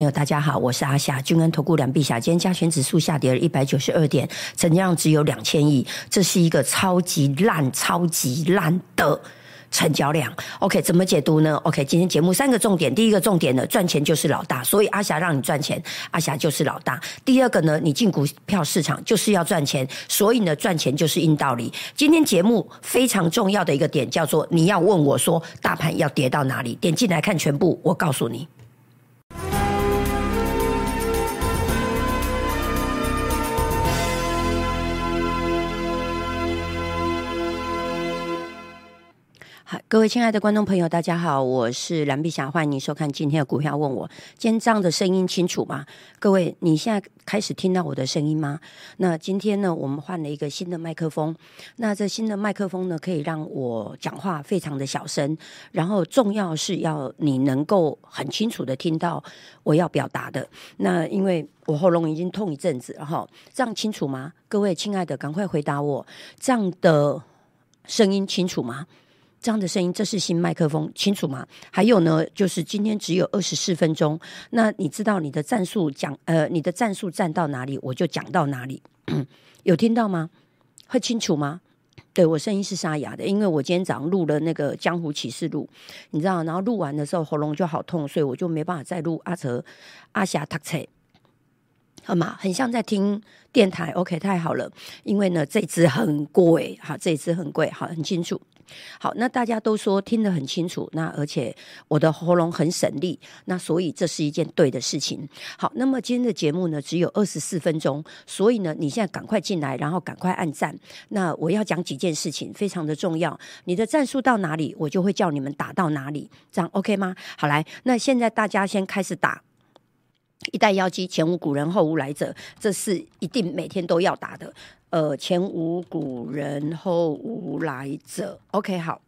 朋友大家好，我是阿霞。君安投顾两碧霞，今天加权指数下跌了一百九十二点，成交量只有两千亿，这是一个超级烂、超级烂的成交量。OK，怎么解读呢？OK，今天节目三个重点，第一个重点呢，赚钱就是老大，所以阿霞让你赚钱，阿霞就是老大。第二个呢，你进股票市场就是要赚钱，所以呢，赚钱就是硬道理。今天节目非常重要的一个点叫做，你要问我说，大盘要跌到哪里？点进来看全部，我告诉你。各位亲爱的观众朋友，大家好，我是蓝碧霞，欢迎您收看今天的股票问我。今天这样的声音清楚吗？各位，你现在开始听到我的声音吗？那今天呢，我们换了一个新的麦克风。那这新的麦克风呢，可以让我讲话非常的小声，然后重要是要你能够很清楚的听到我要表达的。那因为我喉咙已经痛一阵子了哈，这样清楚吗？各位亲爱的，赶快回答我，这样的声音清楚吗？这样的声音，这是新麦克风，清楚吗？还有呢，就是今天只有二十四分钟，那你知道你的战术讲，呃，你的战术站到哪里，我就讲到哪里，有听到吗？会清楚吗？对我声音是沙哑的，因为我今天早上录了那个《江湖启示录》，你知道，然后录完的时候喉咙就好痛，所以我就没办法再录阿哲阿霞读册，好吗？很像在听电台，OK，太好了，因为呢，这支很贵，好，这支很贵，好，很清楚。好，那大家都说听得很清楚，那而且我的喉咙很省力，那所以这是一件对的事情。好，那么今天的节目呢只有二十四分钟，所以呢你现在赶快进来，然后赶快按赞。那我要讲几件事情，非常的重要。你的战术到哪里，我就会叫你们打到哪里，这样 OK 吗？好，来，那现在大家先开始打。一代妖姬，前无古人后无来者，这是一定每天都要打的。呃，前无古人后无来者，OK，好。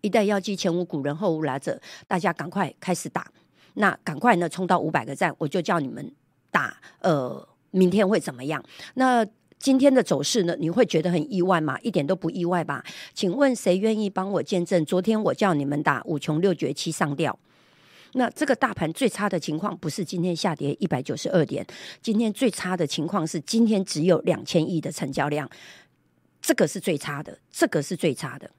一代妖姬，前无古人后无来者，大家赶快开始打。那赶快呢，冲到五百个赞，我就叫你们打。呃，明天会怎么样？那今天的走势呢？你会觉得很意外吗？一点都不意外吧？请问谁愿意帮我见证？昨天我叫你们打五穷六绝七上吊。那这个大盘最差的情况不是今天下跌一百九十二点，今天最差的情况是今天只有两千亿的成交量，这个是最差的，这个是最差的。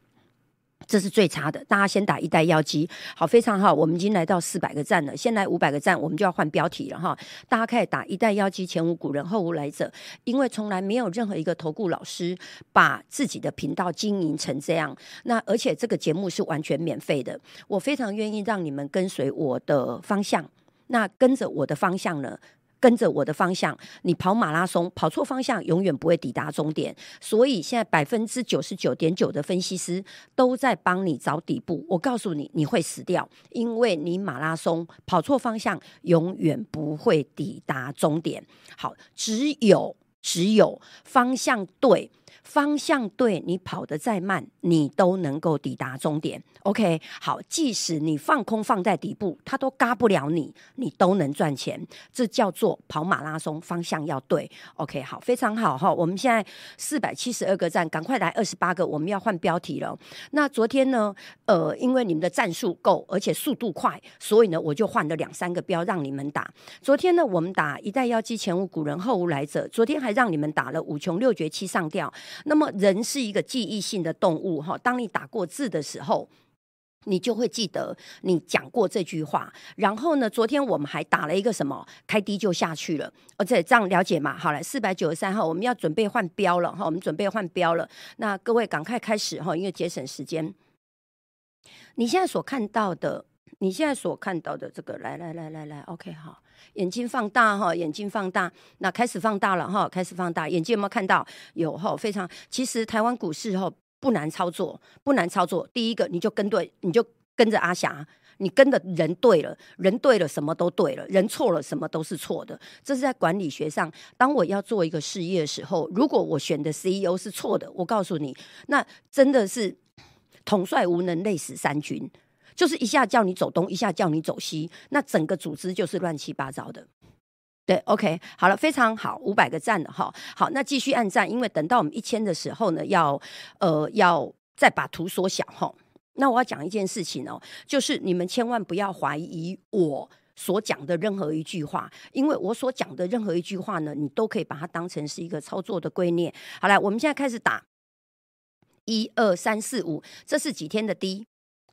这是最差的，大家先打一代妖姬，好，非常好，我们已经来到四百个赞了，先来五百个赞，我们就要换标题了哈。大家可以打一代妖姬，前无古人后无来者，因为从来没有任何一个投顾老师把自己的频道经营成这样。那而且这个节目是完全免费的，我非常愿意让你们跟随我的方向。那跟着我的方向呢？跟着我的方向，你跑马拉松跑错方向，永远不会抵达终点。所以现在百分之九十九点九的分析师都在帮你找底部。我告诉你，你会死掉，因为你马拉松跑错方向，永远不会抵达终点。好，只有只有方向对。方向对，你跑得再慢，你都能够抵达终点。OK，好，即使你放空放在底部，它都嘎不了你，你都能赚钱。这叫做跑马拉松，方向要对。OK，好，非常好哈。我们现在四百七十二个站，赶快来二十八个，我们要换标题了。那昨天呢？呃，因为你们的战术够，而且速度快，所以呢，我就换了两三个标让你们打。昨天呢，我们打一代妖姬，前无古人后无来者。昨天还让你们打了五穷六绝七上吊。那么人是一个记忆性的动物哈，当你打过字的时候，你就会记得你讲过这句话。然后呢，昨天我们还打了一个什么，开低就下去了，而且这样了解嘛？好了，四百九十三号，我们要准备换标了哈，我们准备换标了。那各位赶快开始哈，因为节省时间。你现在所看到的。你现在所看到的这个，来来来来来，OK 好，眼睛放大哈，眼睛放大，那开始放大了哈，开始放大，眼睛有没有看到？有哈，非常。其实台湾股市哈不难操作，不难操作。第一个，你就跟对，你就跟着阿霞，你跟的人对了，人对了，什么都对了；人错了，什么都是错的。这是在管理学上，当我要做一个事业的时候，如果我选的 CEO 是错的，我告诉你，那真的是统帅无能，累死三军。就是一下叫你走东，一下叫你走西，那整个组织就是乱七八糟的。对，OK，好了，非常好，五百个赞了哈。好，那继续按赞，因为等到我们一千的时候呢，要呃要再把图缩小哈。那我要讲一件事情哦，就是你们千万不要怀疑我所讲的任何一句话，因为我所讲的任何一句话呢，你都可以把它当成是一个操作的观念。好来，我们现在开始打，一二三四五，这是几天的低？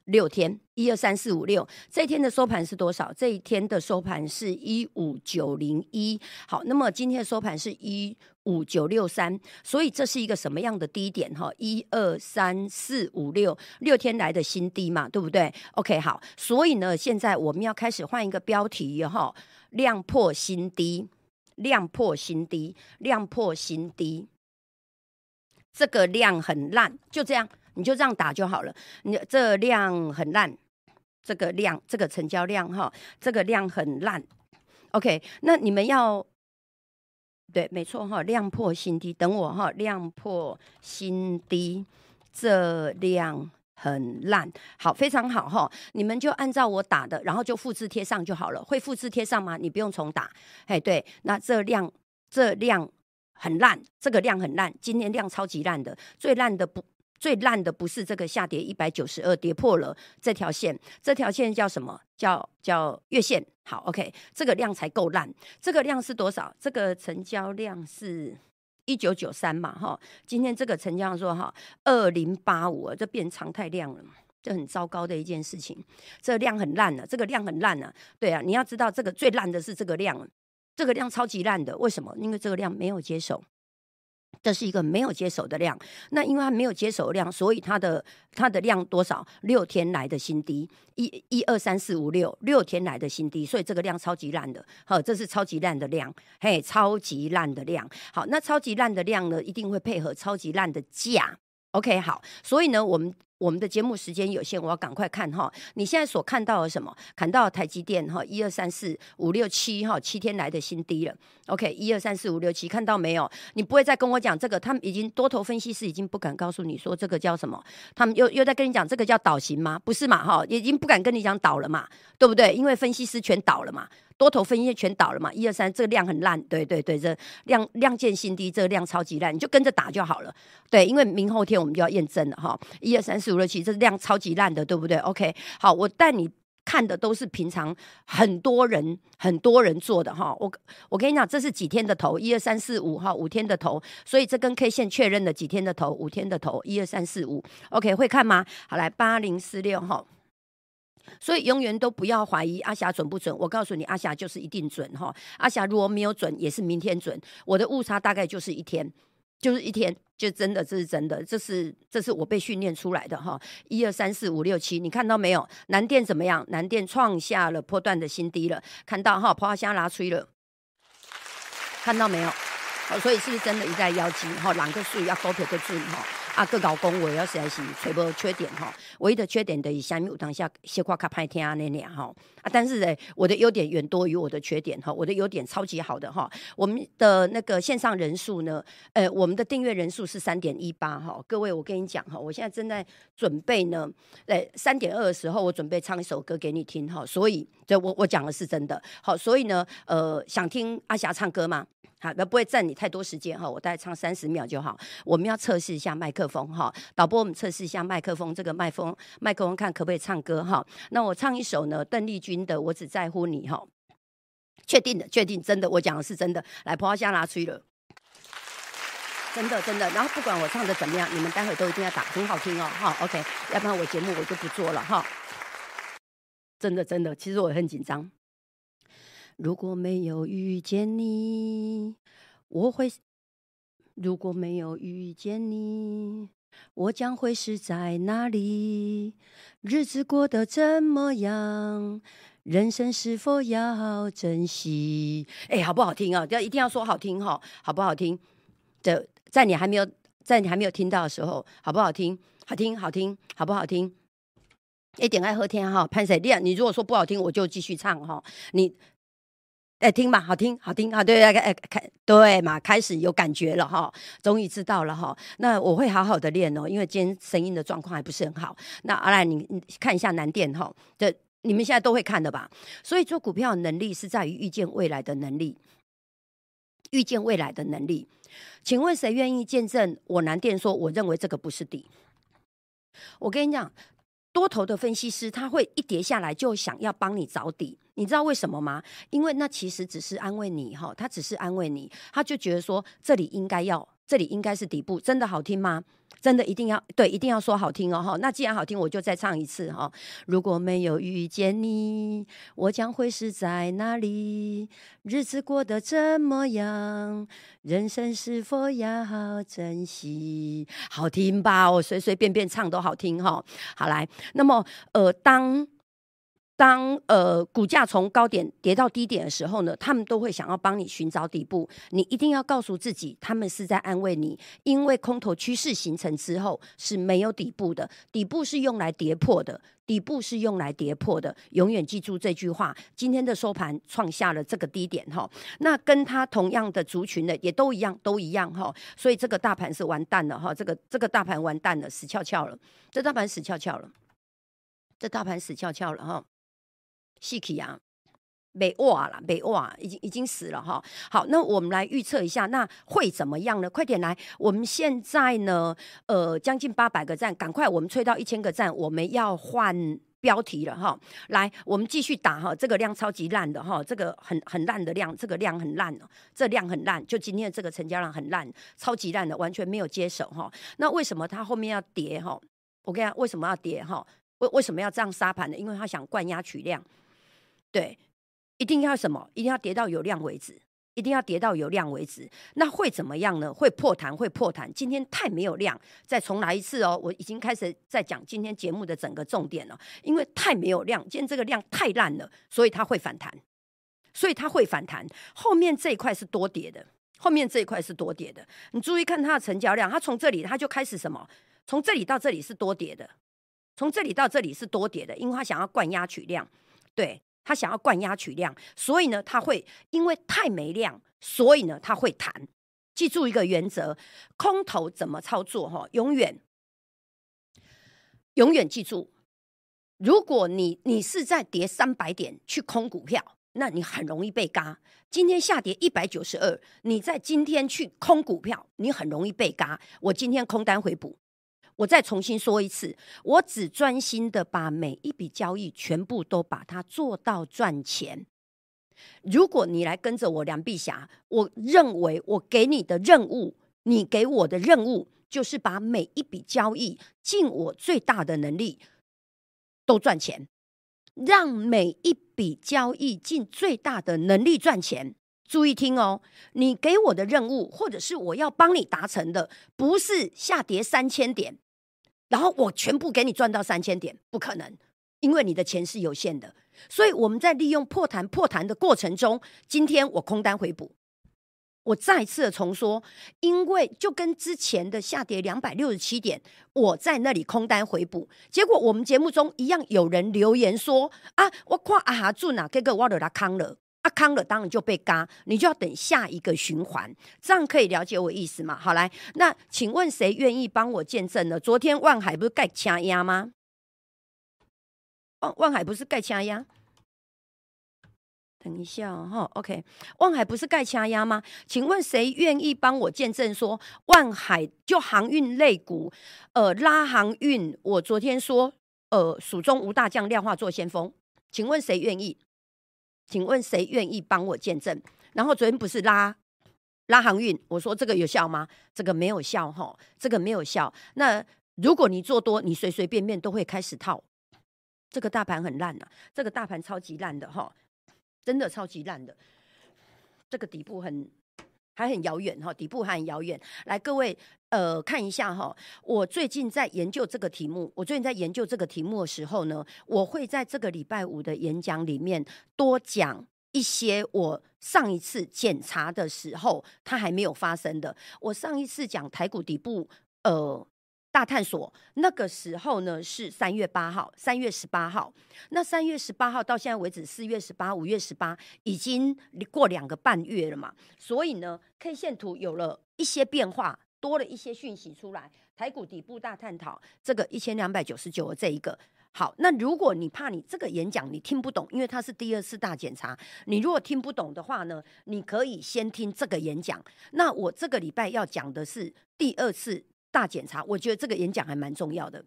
六天，一二三四五六，这一天的收盘是多少？这一天的收盘是一五九零一。好，那么今天的收盘是一五九六三，所以这是一个什么样的低点？哈，一二三四五六，六天来的新低嘛，对不对？OK，好，所以呢，现在我们要开始换一个标题哈，量破新低，量破新低，量破新低，这个量很烂，就这样。你就这样打就好了。你这量很烂，这个量，这个成交量哈，这个量很烂。OK，那你们要对，没错哈，量破新低。等我哈，量破新低，这量很烂。好，非常好哈。你们就按照我打的，然后就复制贴上就好了。会复制贴上吗？你不用重打。哎，对，那这量这量很烂，这个量很烂，今天量超级烂的，最烂的不。最烂的不是这个下跌一百九十二，跌破了这条线，这条线叫什么？叫叫月线。好，OK，这个量才够烂。这个量是多少？这个成交量是一九九三嘛？哈，今天这个成交量说哈二零八五，这变常态量了，这很糟糕的一件事情。这量很烂了，这个量很烂了。对啊，你要知道这个最烂的是这个量，这个量超级烂的。为什么？因为这个量没有接手。这是一个没有接手的量，那因为它没有接手量，所以它的它的量多少？六天来的新低，一一二三四五六六天来的新低，所以这个量超级烂的，好，这是超级烂的量，嘿，超级烂的量，好，那超级烂的量呢，一定会配合超级烂的价。OK，好，所以呢，我们我们的节目时间有限，我要赶快看哈。你现在所看到的什么？看到台积电哈，一二三四五六七哈，七天来的新低了。OK，一二三四五六七，看到没有？你不会再跟我讲这个，他们已经多头分析师已经不敢告诉你说这个叫什么，他们又又在跟你讲这个叫倒型吗？不是嘛？哈，已经不敢跟你讲倒了嘛，对不对？因为分析师全倒了嘛。多头分析全倒了嘛？一二三，这个量很烂，对对对，这量量见新低，这个量超级烂，你就跟着打就好了。对，因为明后天我们就要验证了哈。一二三四五六七，这量超级烂的，对不对？OK，好，我带你看的都是平常很多人很多人做的哈。我我跟你讲，这是几天的头？一二三四五哈，五天的头，所以这根 K 线确认的几天的头？五天的头，一二三四五，OK，会看吗？好，来八零四六哈。所以永远都不要怀疑阿霞准不准，我告诉你，阿霞就是一定准哈。阿霞如果没有准，也是明天准。我的误差大概就是一天，就是一天，就真的这是真的，这是这是我被训练出来的哈。一二三四五六七，你看到没有？南电怎么样？南电创下了破断的新低了，看到哈？破虾拉吹了，看到没有？所以是不是真的一再邀击哈？两个数要高票的准哈？啊，个搞公我要实在是全部缺点哈，唯一的缺点等于下面有当下说话卡拍听安尼俩吼。但是呢，我的优点远多于我的缺点哈，我的优点超级好的哈，我们的那个线上人数呢，呃，我们的订阅人数是三点一八哈，各位我跟你讲哈，我现在正在准备呢，在三点二的时候，我准备唱一首歌给你听哈，所以这我我讲的是真的好，所以呢，呃，想听阿霞唱歌吗？好，那不会占你太多时间哈，我大概唱三十秒就好。我们要测试一下麦克风哈，导播，我们测试一下麦克风，这个麦克风麦克风看可不可以唱歌哈？那我唱一首呢，邓丽君的《我只在乎你》哈，确定的，确定，真的，我讲的是真的。来，葡萄香拿吹了，真的真的。然后不管我唱的怎么样，你们待会都一定要打，很好听哦哈。OK，要不然我节目我就不做了哈。真的真的，其实我很紧张。如果没有遇见你，我会；如果没有遇见你，我将会是在哪里？日子过得怎么样？人生是否要珍惜？哎，好不好听啊？要一定要说好听哈，好不好听？的，在你还没有在你还没有听到的时候，好不好听？好听，好听，好不好听？一点爱喝天哈，潘谁亮？你如果说不好听，我就继续唱哈，你。哎，听嘛，好听，好听啊！对，哎，开对嘛，开始有感觉了哈，终于知道了哈。那我会好好的练哦，因为今天声音的状况还不是很好。那阿兰，你你看一下南电哈，这你们现在都会看的吧？所以做股票能力是在于预见未来的能力，预见未来的能力。请问谁愿意见证我南电说，我认为这个不是底？我跟你讲，多头的分析师他会一跌下来就想要帮你找底，你知道为什么吗？因为那其实只是安慰你哈，他只是安慰你，他就觉得说这里应该要。这里应该是底部，真的好听吗？真的一定要对，一定要说好听哦哈。那既然好听，我就再唱一次哈。如果没有遇见你，我将会是在哪里？日子过得怎么样？人生是否要珍惜？好听吧？我随随便便唱都好听哈。好来，那么呃，当。当呃股价从高点跌到低点的时候呢，他们都会想要帮你寻找底部。你一定要告诉自己，他们是在安慰你，因为空头趋势形成之后是没有底部的，底部是用来跌破的，底部是用来跌破的。永远记住这句话。今天的收盘创下了这个低点哈，那跟它同样的族群的也都一样，都一样哈。所以这个大盘是完蛋了哈，这个这个大盘完蛋了，死翘翘了，这大盘死翘翘了，这大盘死翘翘了哈。细体啊，被挖了，被挖，已经已经死了哈。好，那我们来预测一下，那会怎么样呢？快点来，我们现在呢，呃，将近八百个赞，赶快，我们吹到一千个赞，我们要换标题了哈。来，我们继续打哈，这个量超级烂的哈，这个很很烂的量，这个量很烂哦，这量很烂，就今天的这个成交量很烂，超级烂的，完全没有接手哈。那为什么它后面要跌哈？我跟你讲，为什么要跌哈？为为什么要这样杀盘呢？因为他想灌压取量。对，一定要什么？一定要跌到有量为止，一定要跌到有量为止。那会怎么样呢？会破弹，会破弹。今天太没有量，再重来一次哦。我已经开始在讲今天节目的整个重点了，因为太没有量，今天这个量太烂了，所以它会反弹，所以它会反弹。后面这一块是多跌的，后面这一块是多跌的。你注意看它的成交量，它从这里它就开始什么？从这里到这里是多跌的，从这里到这里是多跌的，因为它想要灌压取量，对。他想要灌压取量，所以呢，他会因为太没量，所以呢，他会弹。记住一个原则：空头怎么操作？哈，永远永远记住，如果你你是在跌三百点去空股票，那你很容易被嘎。今天下跌一百九十二，你在今天去空股票，你很容易被嘎。我今天空单回补。我再重新说一次，我只专心的把每一笔交易全部都把它做到赚钱。如果你来跟着我梁碧霞，我认为我给你的任务，你给我的任务就是把每一笔交易尽我最大的能力都赚钱，让每一笔交易尽最大的能力赚钱。注意听哦，你给我的任务，或者是我要帮你达成的，不是下跌三千点。然后我全部给你赚到三千点，不可能，因为你的钱是有限的。所以我们在利用破弹破弹的过程中，今天我空单回补，我再次的重说，因为就跟之前的下跌两百六十七点，我在那里空单回补，结果我们节目中一样有人留言说啊，我夸阿哈住哪，这个我都拉康了。他康了，当然就被嘎，你就要等下一个循环，这样可以了解我意思吗？好来，那请问谁愿意帮我见证呢？昨天万海不是盖掐压吗？万万海不是盖掐压？等一下哈，OK，万海不是盖掐压吗？请问谁愿意帮我见证说万海就航运类股，呃，拉航运？我昨天说，呃，蜀中无大将，量化做先锋，请问谁愿意？请问谁愿意帮我见证？然后昨天不是拉拉航运，我说这个有效吗？这个没有效哈，这个没有效。那如果你做多，你随随便便都会开始套。这个大盘很烂呐，这个大盘超级烂的哈，真的超级烂的。这个底部很。还很遥远哈，底部还很遥远。来，各位，呃，看一下哈。我最近在研究这个题目，我最近在研究这个题目的时候呢，我会在这个礼拜五的演讲里面多讲一些我上一次检查的时候它还没有发生的。我上一次讲台股底部，呃。大探索那个时候呢是三月八号，三月十八号。那三月十八号到现在为止，四月十八、五月十八，已经过两个半月了嘛。所以呢，K 线图有了一些变化，多了一些讯息出来。台股底部大探讨，这个一千两百九十九的这一个。好，那如果你怕你这个演讲你听不懂，因为它是第二次大检查，你如果听不懂的话呢，你可以先听这个演讲。那我这个礼拜要讲的是第二次。大检查，我觉得这个演讲还蛮重要的。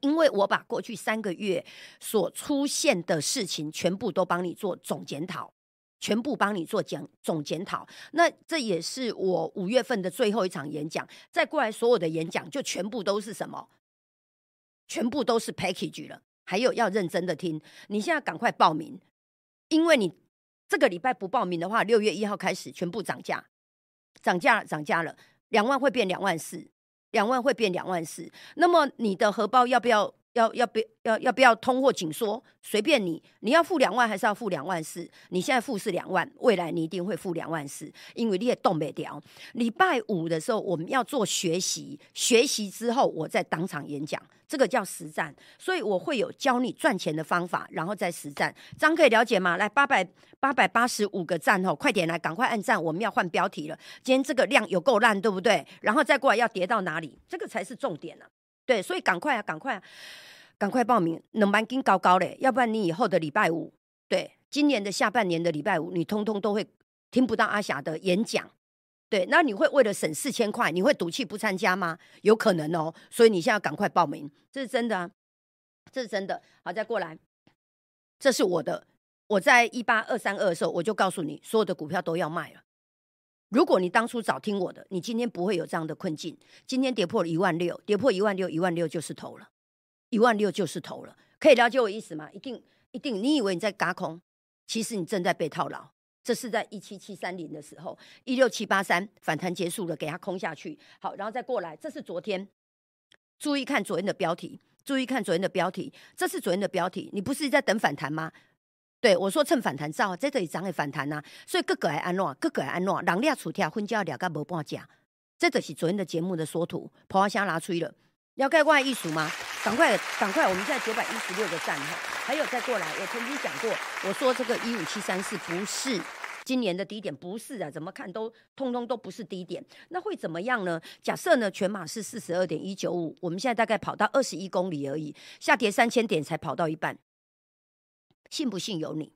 因为我把过去三个月所出现的事情全部都帮你做总检讨，全部帮你做讲总检讨。那这也是我五月份的最后一场演讲，再过来所有的演讲就全部都是什么？全部都是 package 了。还有要认真的听，你现在赶快报名，因为你这个礼拜不报名的话，六月一号开始全部涨价，涨价涨价了，两万会变两万四。两万会变两万四，那么你的荷包要不要要要不要要不要通货紧缩？随便你，你要付两万还是要付两万四？你现在付是两万，未来你一定会付两万四，因为你也动不了。礼拜五的时候我们要做学习，学习之后我再当场演讲。这个叫实战，所以我会有教你赚钱的方法，然后再实战。这样可以了解吗？来，八百八百八十五个赞哦，快点来，赶快按赞！我们要换标题了。今天这个量有够烂，对不对？然后再过来要跌到哪里？这个才是重点呢。对，所以赶快啊，赶快啊，赶快报名，能班金高高嘞，要不然你以后的礼拜五，对，今年的下半年的礼拜五，你通通都会听不到阿霞的演讲。对，那你会为了省四千块，你会赌气不参加吗？有可能哦，所以你现在赶快报名，这是真的啊，这是真的。好，再过来，这是我的，我在一八二三二的时候，我就告诉你，所有的股票都要卖了。如果你当初早听我的，你今天不会有这样的困境。今天跌破了一万六，跌破一万六，一万六就是头了，一万六就是头了，可以了解我意思吗？一定一定，你以为你在嘎空，其实你正在被套牢。这是在一七七三零的时候，一六七八三反弹结束了，给它空下去。好，然后再过来，这是昨天。注意看昨天的标题，注意看昨天的标题，这是昨天的标题。你不是在等反弹吗？对我说趁反弹造，在这里涨的反弹呐。所以各个还安诺，各个还安诺，人俩出跳，婚家两个无半价。这就是昨天的节目的缩图，跑花香拿出了。要盖外艺术吗？赶快，赶快！我们现在九百一十六个赞哈，还有再过来。我曾经讲过，我说这个一五七三四不是今年的低点，不是啊，怎么看都通通都不是低点。那会怎么样呢？假设呢，全马是四十二点一九五，我们现在大概跑到二十一公里而已，下跌三千点才跑到一半，信不信由你。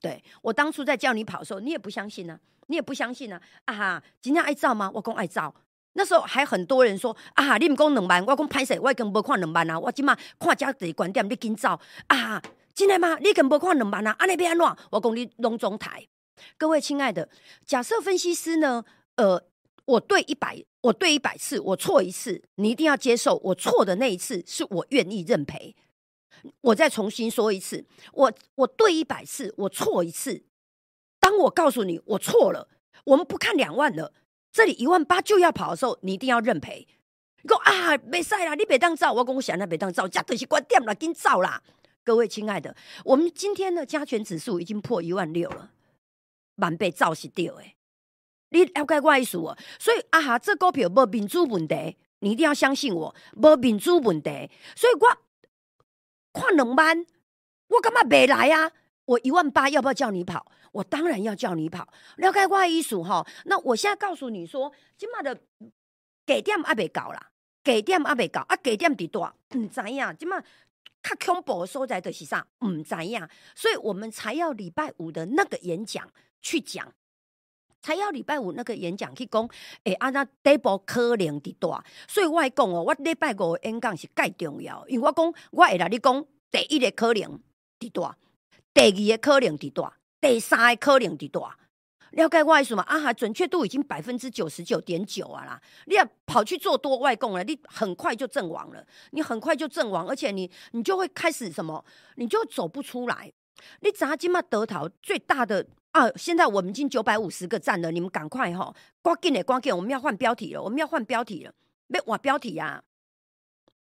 对我当初在叫你跑的时候，你也不相信呢，你也不相信呢。啊哈，今天爱照吗？我讲爱照。那时候还很多人说啊，你们讲两万，我讲歹势，我已经无看两万啊，我即嘛看价第观点，你紧走啊，真的吗？你跟无看两万啊？安尼变安怎？我讲你拢中台。各位亲爱的，假设分析师呢？呃，我对一百，我对一百次，我错一次，你一定要接受，我错的那一次是我愿意认赔。我再重新说一次，我我对一百次，我错一次。当我告诉你我错了，我们不看两万了。这里一万八就要跑的时候，你一定要认赔。你讲啊，没赛啦，你别当造，我讲我想那别当造，加东西关店了，紧造啦。各位亲爱的，我们今天的加权指数已经破一万六了，满被造是掉诶。你了解我意思哦？所以啊哈，这股票无民主问题，你一定要相信我，无民主问题。所以我看两万，我干嘛没来啊？我一万八要不要叫你跑？我当然要叫你跑。了解我意思哈？那我现在告诉你说，今麦的给点还未搞啦，给点还未搞啊，给点伫多唔知影，今麦较恐怖的所在的是啥？唔知影，所以我们才要礼拜五的那个演讲去讲，才要礼拜五那个演讲去讲。诶，啊那第一步可能伫多，所以我讲哦，我礼拜五演讲是介重要，因为我讲我会来你讲第一个可能伫多。第二个可能伫大，第三个可能伫大，了解我意思嘛？啊哈，准确度已经百分之九十九点九啊啦！你要跑去做多外供了，你很快就阵亡了，你很快就阵亡，而且你你就会开始什么？你就走不出来。你砸金嘛得逃最大的啊！现在我们已经九百五十个赞了，你们赶快哈！关键的关键，我们要换标题了，我们要换标题了，要换标题呀！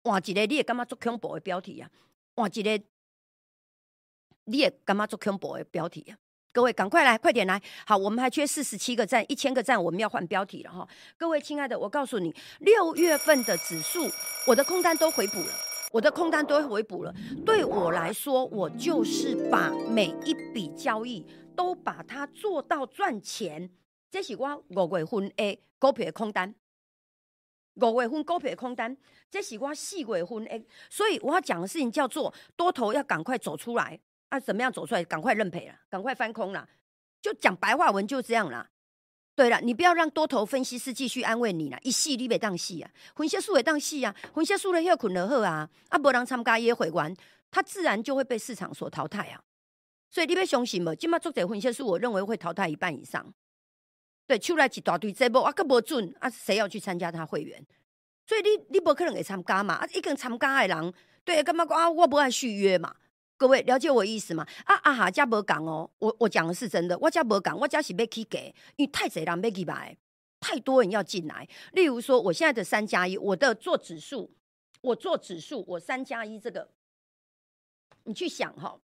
换一个你也干嘛做恐怖的标题呀？换一个。你也干嘛做恐怖的标题啊？各位赶快来，快点来！好，我们还缺四十七个赞，一千个赞，我们要换标题了哈！各位亲爱的，我告诉你，六月份的指数，我的空单都回补了，我的空单都回补了。对我来说，我就是把每一笔交易都把它做到赚钱。这是我五月份的股票的空单，五月份股票的空单，这是我四月份的。所以我要讲的事情叫做多头要赶快走出来。啊，怎么样走出来？赶快认赔了，赶快翻空了，就讲白话文就这样了。对了，你不要让多头分析师继续安慰你了，一戏你别当戏啊，分析师也当戏啊，分析师的休困了好啊，啊，无人参加也会员，他自然就会被市场所淘汰啊。所以你要相信嘛，今麦做这分析师，我认为会淘汰一半以上。对，出来一大堆节目啊，个无准啊，谁要去参加他会员？所以你你不可能会参加嘛，啊，一个参加的人，对，干嘛讲啊？我不爱续约嘛。各位了解我意思吗？啊啊哈，家无讲哦，我我讲的是真的，我家无讲，我家是要去给，因为太贼人要去买，太多人要进来。例如说，我现在的三加一，我的做指数，我做指数，我三加一这个，你去想哈，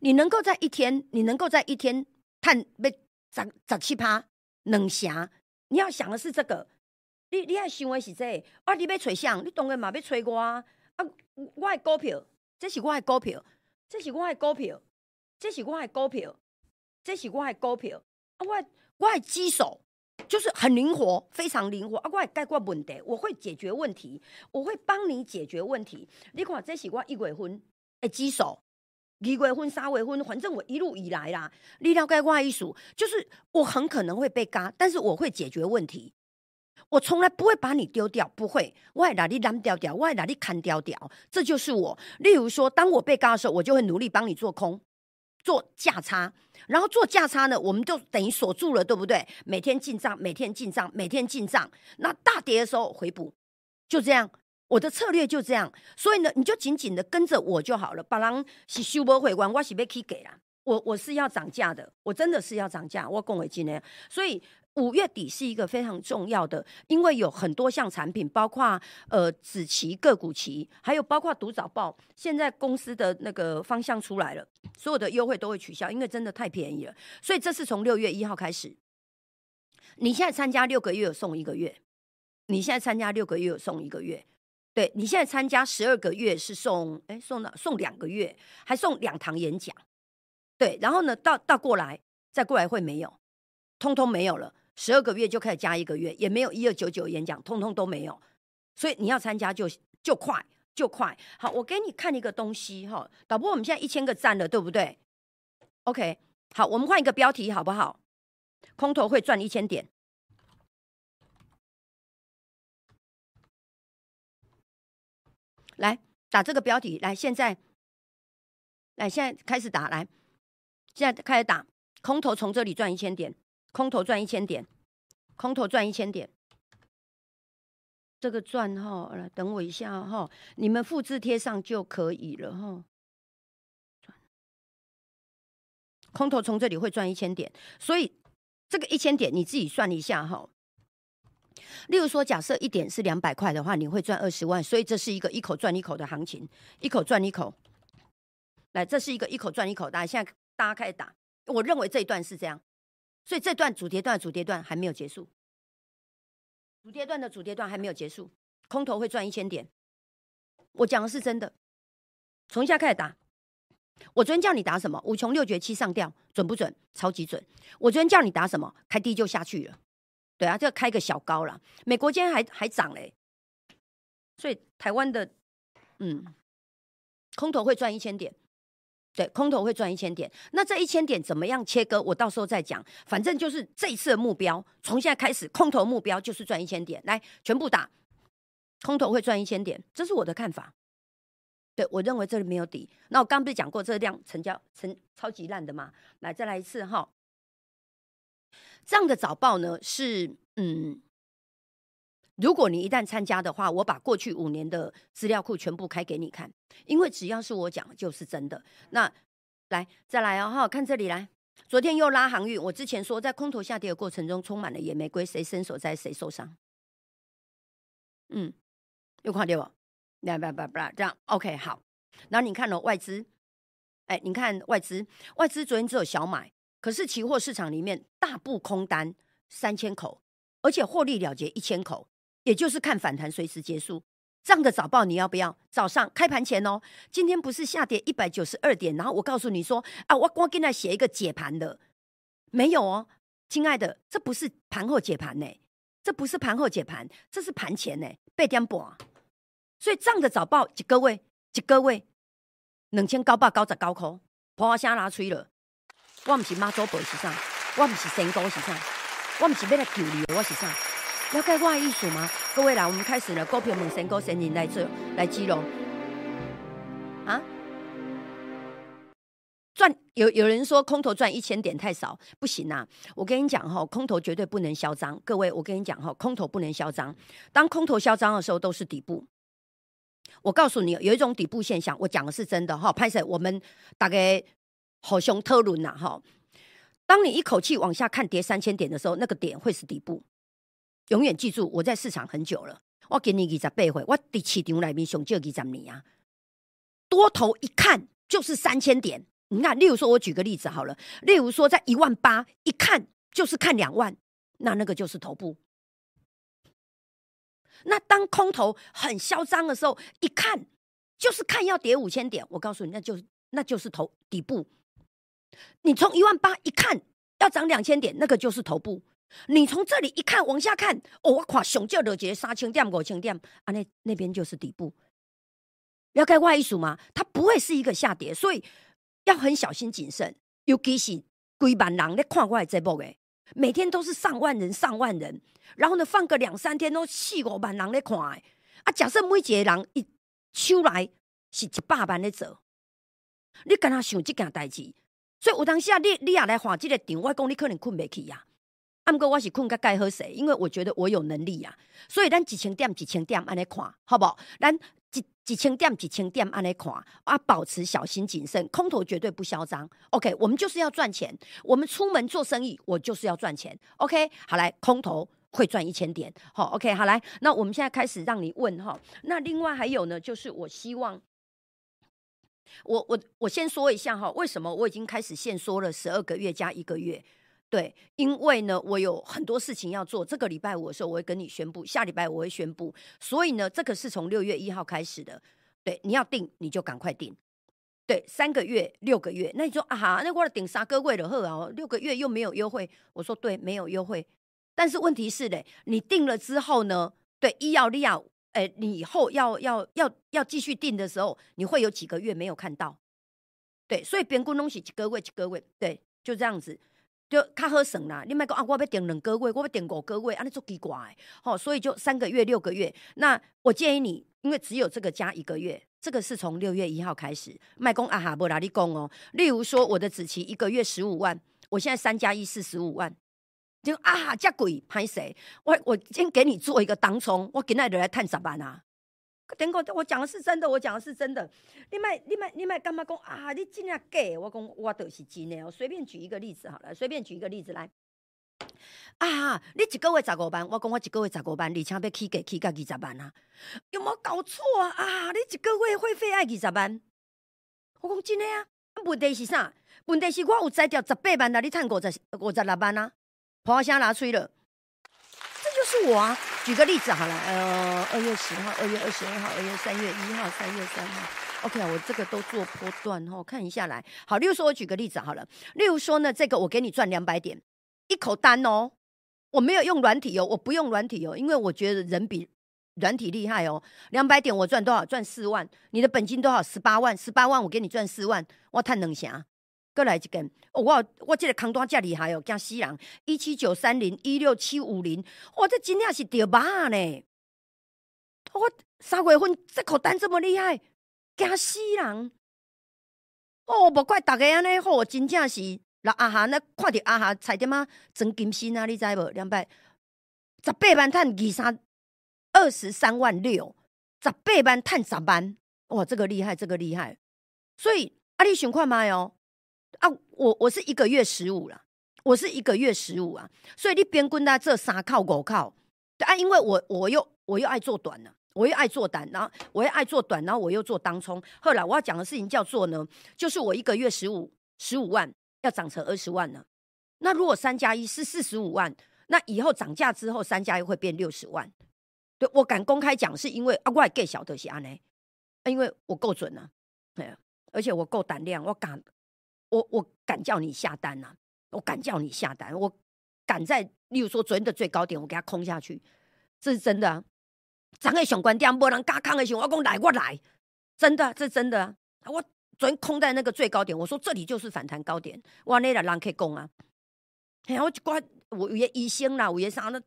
你能够在一天，你能够在一天探被十十七趴能下，你要想的是这个，你你要想的是这，啊，你要吹响，你当然嘛要吹我，啊，我的股票，这是我的股票。这是我的股票，这是我的股票，这是我的股票。啊，我我的机手就是很灵活，非常灵活。啊，我解决问题，我会解决问题，我会帮你解决问题。你看，这是我一月份的机手，二月份、三月份，反正我一路以来啦，你了解我意思，就是我很可能会被嘎，但是我会解决问题。我从来不会把你丢掉，不会，我会哪里扔掉掉，我会哪里砍掉掉，这就是我。例如说，当我被告的时候，我就会努力帮你做空，做价差，然后做价差呢，我们就等于锁住了，对不对？每天进账，每天进账，每天进账。那大跌的时候回补，就这样，我的策略就这样。所以呢，你就紧紧的跟着我就好了。把人是修波回关，我是被去给啦。我我是要涨价的，我真的是要涨价，我讲为今呢，所以。五月底是一个非常重要的，因为有很多项产品，包括呃子期、个股期，还有包括读早报。现在公司的那个方向出来了，所有的优惠都会取消，因为真的太便宜了。所以这是从六月一号开始，你现在参加六个月有送一个月，你现在参加六个月有送一个月，对你现在参加十二个月是送哎送了送两个月，还送两堂演讲，对，然后呢到到过来再过来会没有，通通没有了。十二个月就开始加一个月，也没有一二九九演讲，通通都没有，所以你要参加就就快就快。好，我给你看一个东西哈，导播，我们现在一千个赞了，对不对？OK，好，我们换一个标题好不好？空头会赚一千点，来打这个标题，来现在，来现在开始打，来现在开始打，空头从这里赚一千点。空头赚一千点，空头赚一千点，这个赚哈，来等我一下哈，你们复制贴上就可以了哈。空头从这里会赚一千点，所以这个一千点你自己算一下哈。例如说，假设一点是两百块的话，你会赚二十万，所以这是一个一口赚一口的行情，一口赚一口。来，这是一个一口赚一口，大家现在大家开始打，我认为这一段是这样。所以这段主跌段主跌段还没有结束，主跌段的主跌段还没有结束，空头会赚一千点。我讲的是真的，从一下开始打。我昨天叫你打什么？五穷六绝七上吊，准不准？超级准。我昨天叫你打什么？开低就下去了。对啊，这开个小高了。美国今天还还涨嘞，所以台湾的嗯，空头会赚一千点。对，空头会赚一千点，那这一千点怎么样切割？我到时候再讲。反正就是这一次的目标，从现在开始，空头目标就是赚一千点，来全部打，空头会赚一千点，这是我的看法。对我认为这里没有底。那我刚不是讲过，这量成交成超级烂的嘛？来，再来一次哈。这样的早报呢，是嗯。如果你一旦参加的话，我把过去五年的资料库全部开给你看，因为只要是我讲就是真的。那来再来哦哈，看这里来，昨天又拉航运，我之前说在空头下跌的过程中充满了野玫瑰，谁伸手在谁受伤。嗯，又看到不？来不不不，这样 OK 好。然后你看了外资，哎，你看外资，外资昨天只有小买，可是期货市场里面大部空单三千口，而且获利了结一千口。也就是看反弹随时结束，这样的早报你要不要？早上开盘前哦，今天不是下跌一百九十二点，然后我告诉你说啊，我我给他写一个解盘的，没有哦，亲爱的，这不是盘后解盘呢，这不是盘后解盘，这是盘前呢，八点半。所以这样的早报，一各位，一各位，两千九百九十九块，破声拉吹了，我唔是妈祖婆是啥，我唔是神功是啥，我唔是要来救你，我是啥？了解我的意思吗？各位来，我们开始了。股票猛神高神人来做来记录啊！赚有有人说空头赚一千点太少，不行啊！我跟你讲哈，空头绝对不能嚣张。各位，我跟你讲哈，空头不能嚣张。当空头嚣张的时候，都是底部。我告诉你，有一种底部现象，我讲的是真的哈。拍摄我们大概好像特伦呐哈。当你一口气往下看跌三千点的时候，那个点会是底部。永远记住，我在市场很久了，我给你二十八回，我第市场里面上少二十年啊。多头一看就是三千点。你看，例如说，我举个例子好了。例如说，在一万八，一看就是看两万，那那个就是头部。那当空头很嚣张的时候，一看就是看要跌五千点。我告诉你，那就那就是头底部。你从一万八一看要涨两千点，那个就是头部。你从这里一看往下看，哦，我看熊叫的节三千点五千点啊，那那边就是底部。了解外一数吗？它不会是一个下跌，所以。要很小心谨慎，尤其是几万人在看我的节目诶，每天都是上万人、上万人，然后呢放个两三天都四五万人在看诶。啊，假设每一个人一出来是一百万在做，你跟他想这件代志，所以有当时啊，你你也来画这个场，我讲你可能困不起呀。啊，不过我是困个该喝谁，因为我觉得我有能力呀。所以咱几千点、几千点安尼看，好不好？咱。几几千点几千点按来看啊，保持小心谨慎，空头绝对不嚣张。OK，我们就是要赚钱，我们出门做生意，我就是要赚钱。OK，好来，空头会赚一千点。好，OK，好来，那我们现在开始让你问哈。那另外还有呢，就是我希望，我我我先说一下哈，为什么我已经开始限缩了十二个月加一个月。对，因为呢，我有很多事情要做。这个礼拜五的时候，我会跟你宣布；下礼拜我会宣布。所以呢，这个是从六月一号开始的。对，你要定你就赶快定。对，三个月、六个月，那你说啊哈，那我了顶三个月的贺啊，六个月又没有优惠。我说对，没有优惠。但是问题是嘞，你定了之后呢，对，医药利亚，哎，你以后要要要要继续定的时候，你会有几个月没有看到。对，所以边股东西几个月几个月，对，就这样子。就较好省啦，你莫讲啊，我要订两个月，我要订五个月，安尼做奇怪，吼，所以就三个月、六个月。那我建议你，因为只有这个加一个月，这个是从六月一号开始。卖公啊哈，不哪里讲哦？例如说，我的子期一个月十五万，我现在三加一四十五万，就啊哈这贵，拍谁？我我先给你做一个当冲，我今日来探十万啊。等我，我讲的是真的，我讲的是真的。你卖，你卖，你卖干嘛讲啊？你真正假？我讲我都是真的。我随便举一个例子好了，随便举一个例子来。啊，你一个月十五万，我讲我一个月十五万，而且要起价起价二十万啊？有冇搞错啊？啊，你一个月会费爱二十万？我讲真的啊。问题是啥？问题是我有摘掉十八万，那你赚五十五十六万啊？破声拿吹了。我啊！举个例子好了，呃，二月十号、二月二十二号、二月三月一号、三月三号，OK 啊，我这个都做波段哈，看一下来。好，例如说，我举个例子好了，例如说呢，这个我给你赚两百点，一口单哦，我没有用软体哦，我不用软体哦，因为我觉得人比软体厉害哦。两百点我赚多少？赚四万，你的本金多少？十八万，十八万我给你赚四万，我太能行。过来一根，我我这个扛单这厉害哦，惊死人！一七九三零，一六七五零，哇，这真正是掉把呢！我三月份这口单这么厉害，惊死人！哦，无怪大家安尼好，真正是那阿哈那看到阿哈差点嘛，真金星啊！你知无？两百十八万赚二三二十三万六，十八万赚十万，哇，这个厉害，这个厉害！所以啊，你想看卖哦？啊，我我是一个月十五了，我是一个月十五啊，所以你边跟他这三靠五靠，啊，因为我我又我又爱做短了，我又爱做短，然后我又爱做短，然后我又做当冲。后来我要讲的事情叫做呢，就是我一个月十五十五万要涨成二十万呢。那如果三加一是四十五万，那以后涨价之后三加一会变六十万。对我敢公开讲，是因为啊，我更晓得是安呢，因为我够准啊，对，而且我够胆量，我敢。我我敢叫你下单呐！我敢叫你下单，我敢在，例如说昨天的最高点，我给它空下去，这是真的。啊。涨的上关点，无人敢看的时候，我讲来我来，真的，这是真的。啊我昨天空在那个最高点，我说这里就是反弹高点，我，那人可以攻啊！嘿，我一寡有有医生啦，有些啥呢？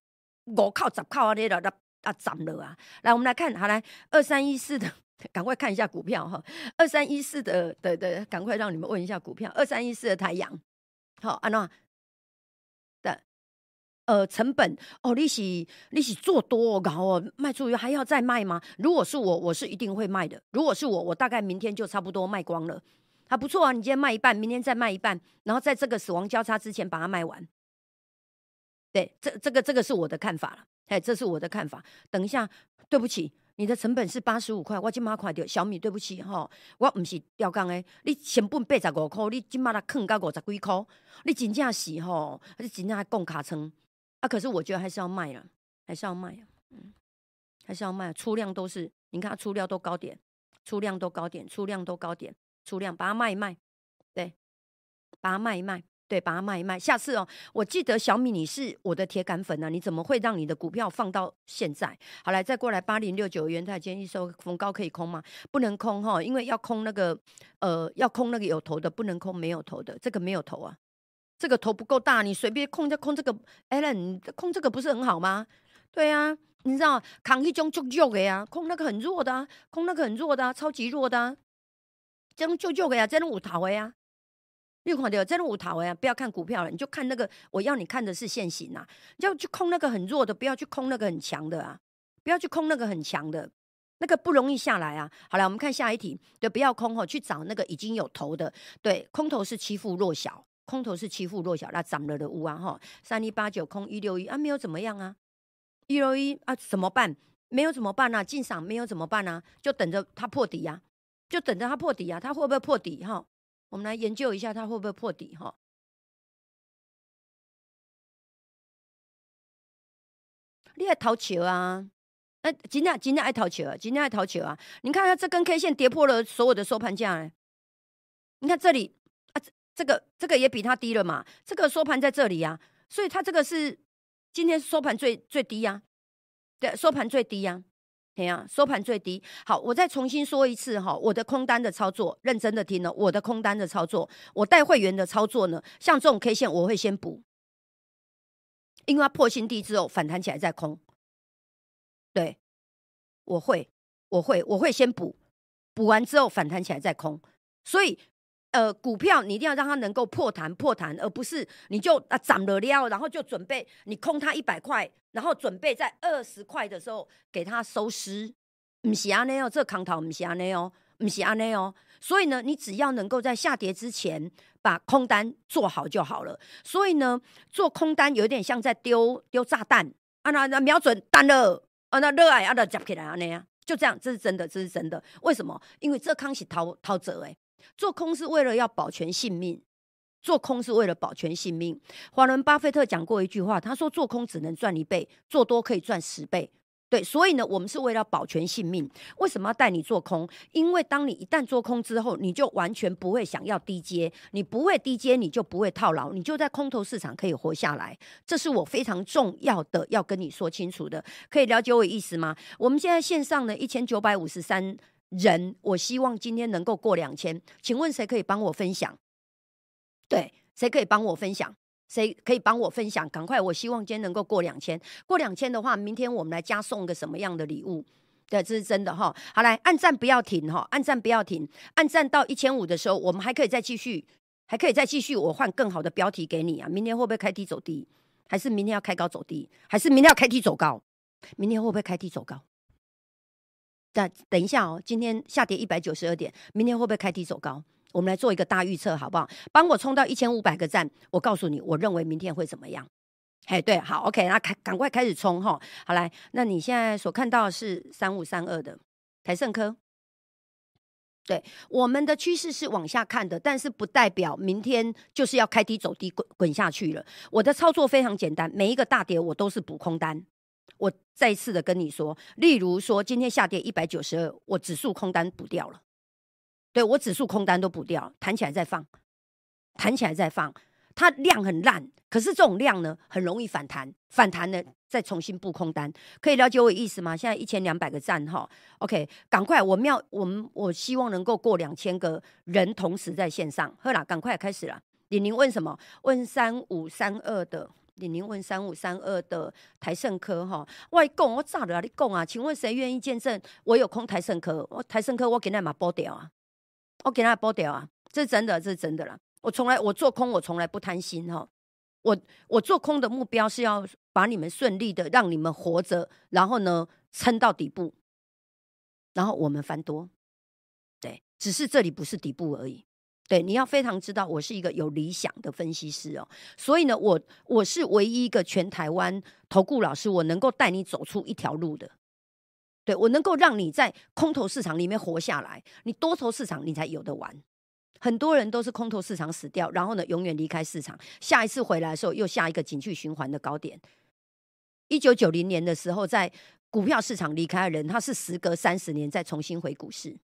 五靠十靠啊，那了，那啊涨了啊！来，我们来看，好来，二三一四的，赶快看一下股票哈。二三一四的的的，赶快让你们问一下股票。二三一四的太阳，好，安娜的呃成本哦，利息利息做多然后卖出去还要再卖吗？如果是我，我是一定会卖的。如果是我，我大概明天就差不多卖光了。还不错啊，你今天卖一半，明天再卖一半，然后在这个死亡交叉之前把它卖完。对，这这个这个是我的看法了。哎，这是我的看法。等一下，对不起，你的成本是八十五块，我今马块掉小米，对不起哈，我不是吊杠诶，你成本八十五块，你今马来坑到五十几块，你真正是吼，你真正还供卡层啊？可是我觉得还是要卖了，还是要卖啊，嗯，还是要卖，出量都是，你看出量都高点，出量都高点，出量都高点。出量把它卖一卖，对，把它卖一卖，对，把它卖一卖。下次哦，我记得小米你是我的铁杆粉啊，你怎么会让你的股票放到现在？好来，再过来八零六九元它，今天一收逢高可以空吗？不能空哈，因为要空那个呃，要空那个有头的，不能空没有头的。这个没有头啊，这个头不够大，你随便空就空这个。Allen，空这个不是很好吗？对啊，你知道扛一种就弱的呀，空那个很弱的啊，空那个很弱的啊，超级弱的。啊。这种就就个呀，这种五头的呀，你看到这种五头的呀，不要看股票了，你就看那个，我要你看的是现行啊，要去空那个很弱的，不要去空那个很强的啊，不要去空那个很强的，那个不容易下来啊。好了，我们看下一题，对，不要空哦，去找那个已经有头的，对，空头是欺负弱小，空头是欺负弱小，那涨了的屋啊哈，三一八九空一六一啊，没有怎么样啊，一六一啊怎么办？没有怎么办呢？进场没有怎么办呢？就等着它破底呀。就等着它破底啊，它会不会破底哈？我们来研究一下它会不会破底哈。你爱逃球啊？哎，今天今天爱逃球啊？今天爱逃球啊？你看它这根 K 线跌破了所有的收盘价哎，你看这里啊，这这个这个也比它低了嘛？这个收盘在这里呀，所以它这个是今天收盘最最低呀，对，收盘最低呀。怎样？收盘最低。好，我再重新说一次哈，我的空单的操作，认真的听了。我的空单的操作，我带会员的操作呢，像这种 K 线，我会先补，因为它破新低之后反弹起来再空。对，我会，我会，我会先补，补完之后反弹起来再空，所以。呃，股票你一定要让它能够破盘破盘，而不是你就啊涨了了，然后就准备你空它一百块，然后准备在二十块的时候给它收尸。唔是安内哦，这康头唔是安内哦，唔是安内哦。所以呢，你只要能够在下跌之前把空单做好就好了。所以呢，做空单有点像在丢丢炸弹啊，那那瞄准弹了啊，那热爱啊，那夹起来啊那样，就这样，这是真的，这是真的。为什么？因为这康是逃逃走诶。做空是为了要保全性命，做空是为了保全性命。华伦巴菲特讲过一句话，他说：“做空只能赚一倍，做多可以赚十倍。”对，所以呢，我们是为了保全性命。为什么要带你做空？因为当你一旦做空之后，你就完全不会想要低接，你不会低接，你就不会套牢，你就在空头市场可以活下来。这是我非常重要的要跟你说清楚的，可以了解我意思吗？我们现在线上呢，一千九百五十三。人，我希望今天能够过两千，请问谁可以帮我分享？对，谁可以帮我分享？谁可以帮我分享？赶快！我希望今天能够过两千，过两千的话，明天我们来加送个什么样的礼物？对，这是真的哈。好，来按赞不要停哈，按赞不要停，按赞到一千五的时候，我们还可以再继续，还可以再继续，我换更好的标题给你啊！明天会不会开低走低？还是明天要开高走低？还是明天要开低走高？明天会不会开低走高？但等一下哦，今天下跌一百九十二点，明天会不会开低走高？我们来做一个大预测，好不好？帮我冲到一千五百个赞，我告诉你，我认为明天会怎么样？哎，对，好，OK，那开赶快开始冲哈！好来，那你现在所看到的是三五三二的台盛科，对，我们的趋势是往下看的，但是不代表明天就是要开低走低滚滚下去了。我的操作非常简单，每一个大跌我都是补空单。我再次的跟你说，例如说今天下跌一百九十二，我指数空单补掉了，对我指数空单都补掉，弹起来再放，弹起来再放，它量很烂，可是这种量呢很容易反弹，反弹呢再重新布空单，可以了解我意思吗？现在一千两百个赞哈，OK，赶快，我们要我们我希望能够过两千个人同时在线上，好啦，赶快开始了。李宁问什么？问三五三二的。李宁问三五三二的台盛科哈，我讲我咋的啊？你讲啊？请问谁愿意见证我有空台盛科？我台盛科我给他嘛剥掉啊，我给他剥掉啊，这是真的，这是真的啦。我从来我做空，我从来不贪心哈。我我做空的目标是要把你们顺利的让你们活着，然后呢撑到底部，然后我们翻多。对，只是这里不是底部而已。对，你要非常知道，我是一个有理想的分析师哦。所以呢，我我是唯一一个全台湾投顾老师，我能够带你走出一条路的。对我能够让你在空头市场里面活下来，你多头市场你才有的玩。很多人都是空头市场死掉，然后呢，永远离开市场。下一次回来的时候，又下一个景气循环的高点。一九九零年的时候，在股票市场离开的人，他是时隔三十年再重新回股市。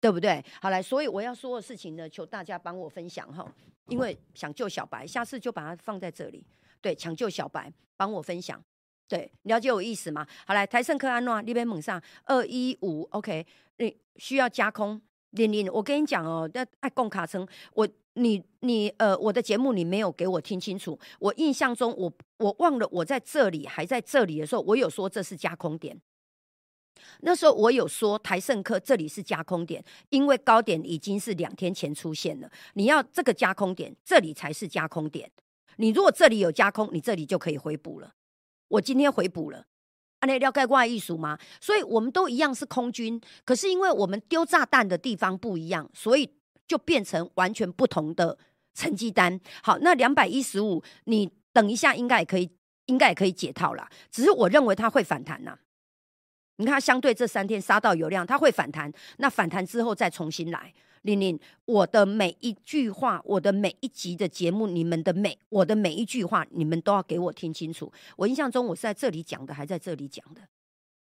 对不对？好来，所以我要说的事情呢，求大家帮我分享哈，因为想救小白，下次就把它放在这里。对，抢救小白，帮我分享。对，了解我意思吗？好来，台盛科安诺那边猛上二一五，OK，你需要加空零零。我跟你讲哦，那爱供卡称我你你呃，我的节目你没有给我听清楚。我印象中，我我忘了我在这里还在这里的时候，我有说这是加空点。那时候我有说台盛科这里是加空点，因为高点已经是两天前出现了。你要这个加空点，这里才是加空点。你如果这里有加空，你这里就可以回补了。我今天回补了，按，那了解怪艺术吗？所以我们都一样是空军，可是因为我们丢炸弹的地方不一样，所以就变成完全不同的成绩单。好，那两百一十五，你等一下应该也可以，应该也可以解套了。只是我认为它会反弹呐。你看，相对这三天杀到有量，它会反弹。那反弹之后再重新来。玲玲，我的每一句话，我的每一集的节目，你们的每我的每一句话，你们都要给我听清楚。我印象中我是在这里讲的，还在这里讲的。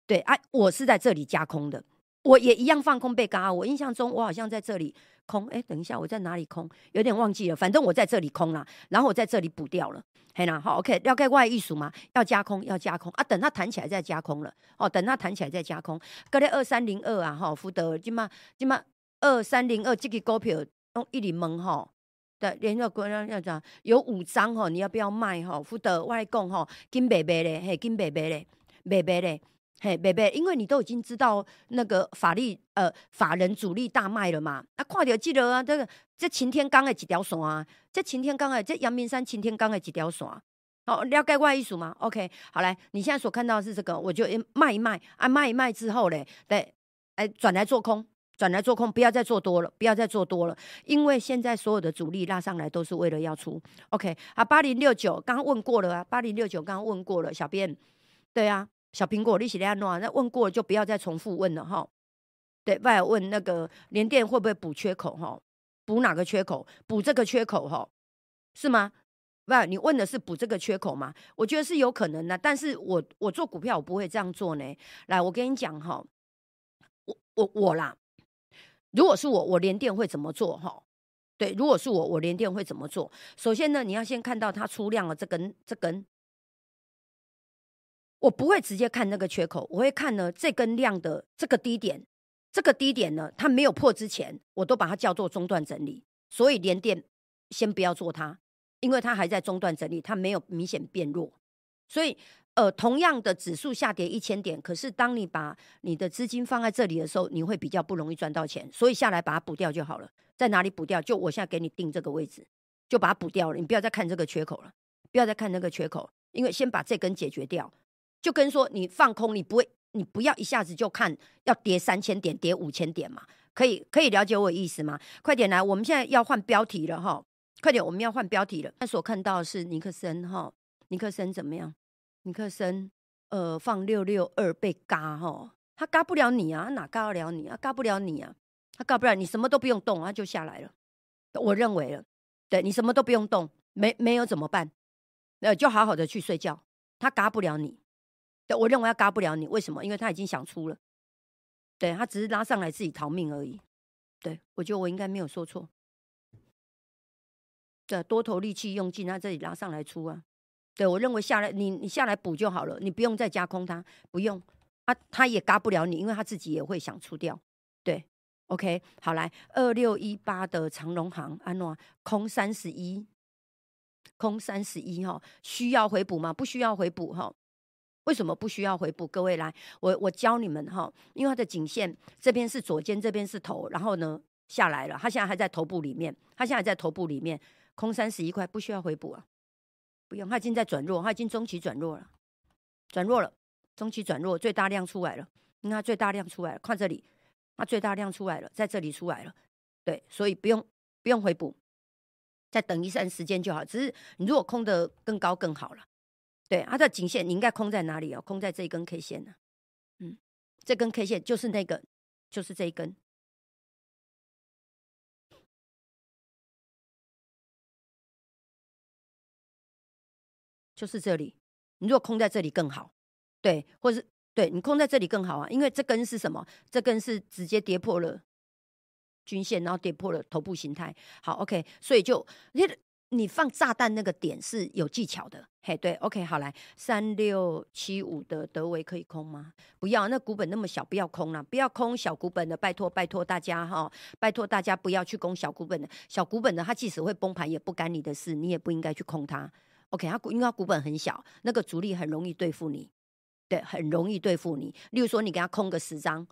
对，哎，我是在这里加空的，我也一样放空被嘎。我印象中我好像在这里空，哎，等一下我在哪里空？有点忘记了。反正我在这里空了，然后我在这里补掉了。嘿啦，好，OK，了解外艺术吗？要加空，要加空啊！等它弹起来再加空了，哦，等它弹起来再加空。隔天二三零二啊，哈，福德今嘛今嘛二三零二这个股票用一零蒙哈，对，连个国人要讲有五张哈，你要不要卖哈？福德外供哈，金白白嘞，嘿，金白白嘞，白白嘞。嘿，贝贝，因为你都已经知道那个法律呃法人主力大卖了嘛，啊，快点记得啊，这个这擎天岗的几条线啊，这擎天岗的这阳明山擎天岗的几条线，好了解外艺术吗？OK，好来，你现在所看到是这个，我就卖一卖啊，卖一卖之后嘞，对，哎，转来做空，转来做空，不要再做多了，不要再做多了，因为现在所有的主力拉上来都是为了要出，OK，啊，八零六九刚刚问过了啊，八零六九刚刚问过了，小编，对啊。小苹果，你是安诺，那问过了就不要再重复问了哈。对，外问那个联电会不会补缺口哈？补哪个缺口？补这个缺口哈？是吗？不，你问的是补这个缺口吗？我觉得是有可能的，但是我我做股票我不会这样做呢。来，我跟你讲哈，我我我啦，如果是我，我联电会怎么做哈？对，如果是我，我连电会怎么做？首先呢，你要先看到它出量了这根这根。我不会直接看那个缺口，我会看呢这根量的这个低点，这个低点呢它没有破之前，我都把它叫做中段整理。所以连电先不要做它，因为它还在中段整理，它没有明显变弱。所以呃，同样的指数下跌一千点，可是当你把你的资金放在这里的时候，你会比较不容易赚到钱。所以下来把它补掉就好了。在哪里补掉？就我现在给你定这个位置，就把它补掉了。你不要再看这个缺口了，不要再看那个缺口，因为先把这根解决掉。就跟说你放空，你不会，你不要一下子就看要跌三千点、跌五千点嘛？可以可以了解我意思吗？快点来，我们现在要换标题了哈！快点，我们要换标题了。那所看到的是尼克森哈，尼克森怎么样？尼克森呃，放六六二被嘎哈，他嘎不了你啊，哪嘎得了你啊？嘎不了你啊，他嘎不了你，什么都不用动，他就下来了。我认为了，对你什么都不用动，没没有怎么办？呃，就好好的去睡觉，他嘎不了你。我认为他嘎不了你，为什么？因为他已经想出了，对他只是拉上来自己逃命而已。对我觉得我应该没有说错。对，多头力气用尽，他这里拉上来出啊。对我认为下来你你下来补就好了，你不用再加空它，不用啊，他也嘎不了你，因为他自己也会想出掉。对 OK，好来，二六一八的长隆行安诺空三十一，空三十一哈，需要回补吗？不需要回补哈。为什么不需要回补？各位来，我我教你们哈，因为它的颈线这边是左肩，这边是头，然后呢下来了，它现在还在头部里面，它现在在头部里面，空三十一块，不需要回补啊，不用，它已经在转弱，它已经中期转弱了，转弱了，中期转弱，最大量出来了，你看最大量出来了，看这里，它最大量出来了，在这里出来了，对，所以不用不用回补，再等一段时间就好，只是你如果空的更高更好了。对，它的颈线你应该空在哪里哦？空在这一根 K 线呢？嗯，这根 K 线就是那个，就是这一根，就是这里。你如果空在这里更好，对，或是对你空在这里更好啊，因为这根是什么？这根是直接跌破了均线，然后跌破了头部形态。好，OK，所以就你。你放炸弹那个点是有技巧的，嘿，对，OK，好来，三六七五的德维可以空吗？不要，那股本那么小，不要空了，不要空小股本的，拜托拜托大家哈，拜托大家不要去攻小股本的，小股本的它即使会崩盘也不干你的事，你也不应该去空它，OK，它股因为它股本很小，那个主力很容易对付你，对，很容易对付你，例如说你给他空个十张，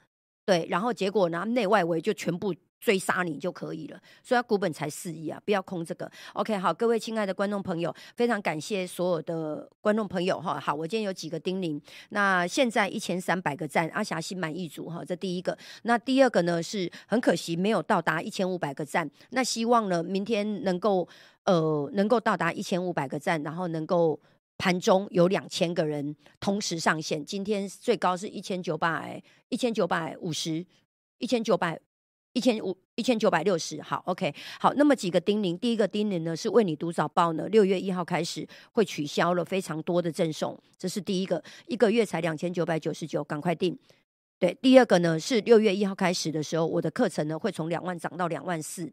对，然后结果呢内外围就全部。追杀你就可以了，所以股本才四亿啊！不要空这个。OK，好，各位亲爱的观众朋友，非常感谢所有的观众朋友哈。好，我今天有几个叮咛。那现在一千三百个赞，阿霞心满意足哈。这第一个。那第二个呢是很可惜没有到达一千五百个赞。那希望呢明天能够呃能够到达一千五百个赞，然后能够盘中有两千个人同时上线。今天最高是一千九百一千九百五十一千九百。一千五一千九百六十，好，OK，好，那么几个叮咛，第一个叮咛呢是为你读早报呢，六月一号开始会取消了非常多的赠送，这是第一个，一个月才两千九百九十九，赶快订。对，第二个呢是六月一号开始的时候，我的课程呢会从两万涨到两万四，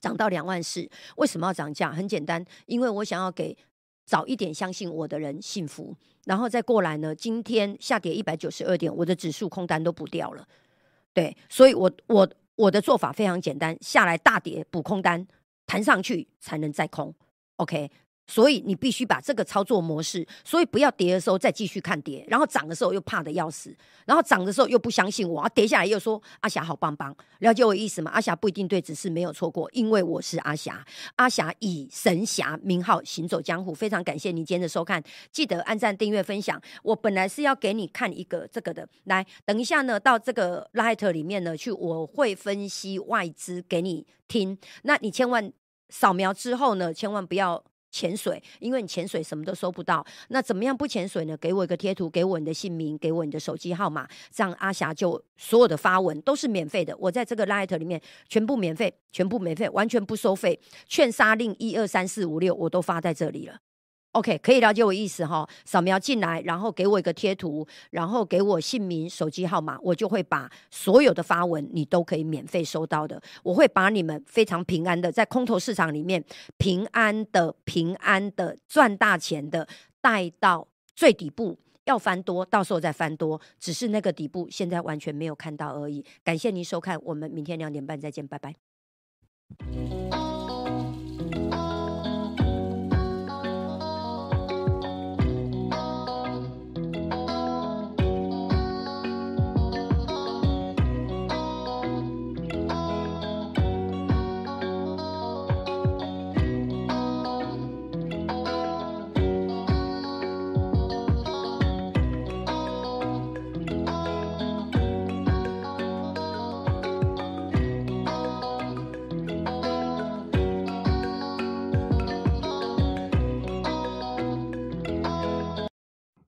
涨到两万四。为什么要涨价？很简单，因为我想要给早一点相信我的人幸福，然后再过来呢，今天下跌一百九十二点，我的指数空单都补掉了。对，所以，我我我的做法非常简单，下来大跌补空单，弹上去才能再空，OK。所以你必须把这个操作模式，所以不要跌的时候再继续看跌，然后涨的时候又怕的要死，然后涨的时候又不相信我，跌下来又说阿霞好棒棒，了解我意思吗？阿霞不一定对，只是没有错过，因为我是阿霞，阿霞以神侠名号行走江湖，非常感谢你今天的收看，记得按赞、订阅、分享。我本来是要给你看一个这个的，来，等一下呢，到这个 Light 里面呢去，我会分析外资给你听，那你千万扫描之后呢，千万不要。潜水，因为你潜水什么都收不到。那怎么样不潜水呢？给我一个贴图，给我你的姓名，给我你的手机号码，这样阿霞就所有的发文都是免费的。我在这个 Light 里面全部免费，全部免费，完全不收费。劝杀令一二三四五六我都发在这里了。OK，可以了解我意思哈。扫描进来，然后给我一个贴图，然后给我姓名、手机号码，我就会把所有的发文你都可以免费收到的。我会把你们非常平安的在空头市场里面平安的、平安的赚大钱的带到最底部，要翻多，到时候再翻多，只是那个底部现在完全没有看到而已。感谢您收看，我们明天两点半再见，拜拜。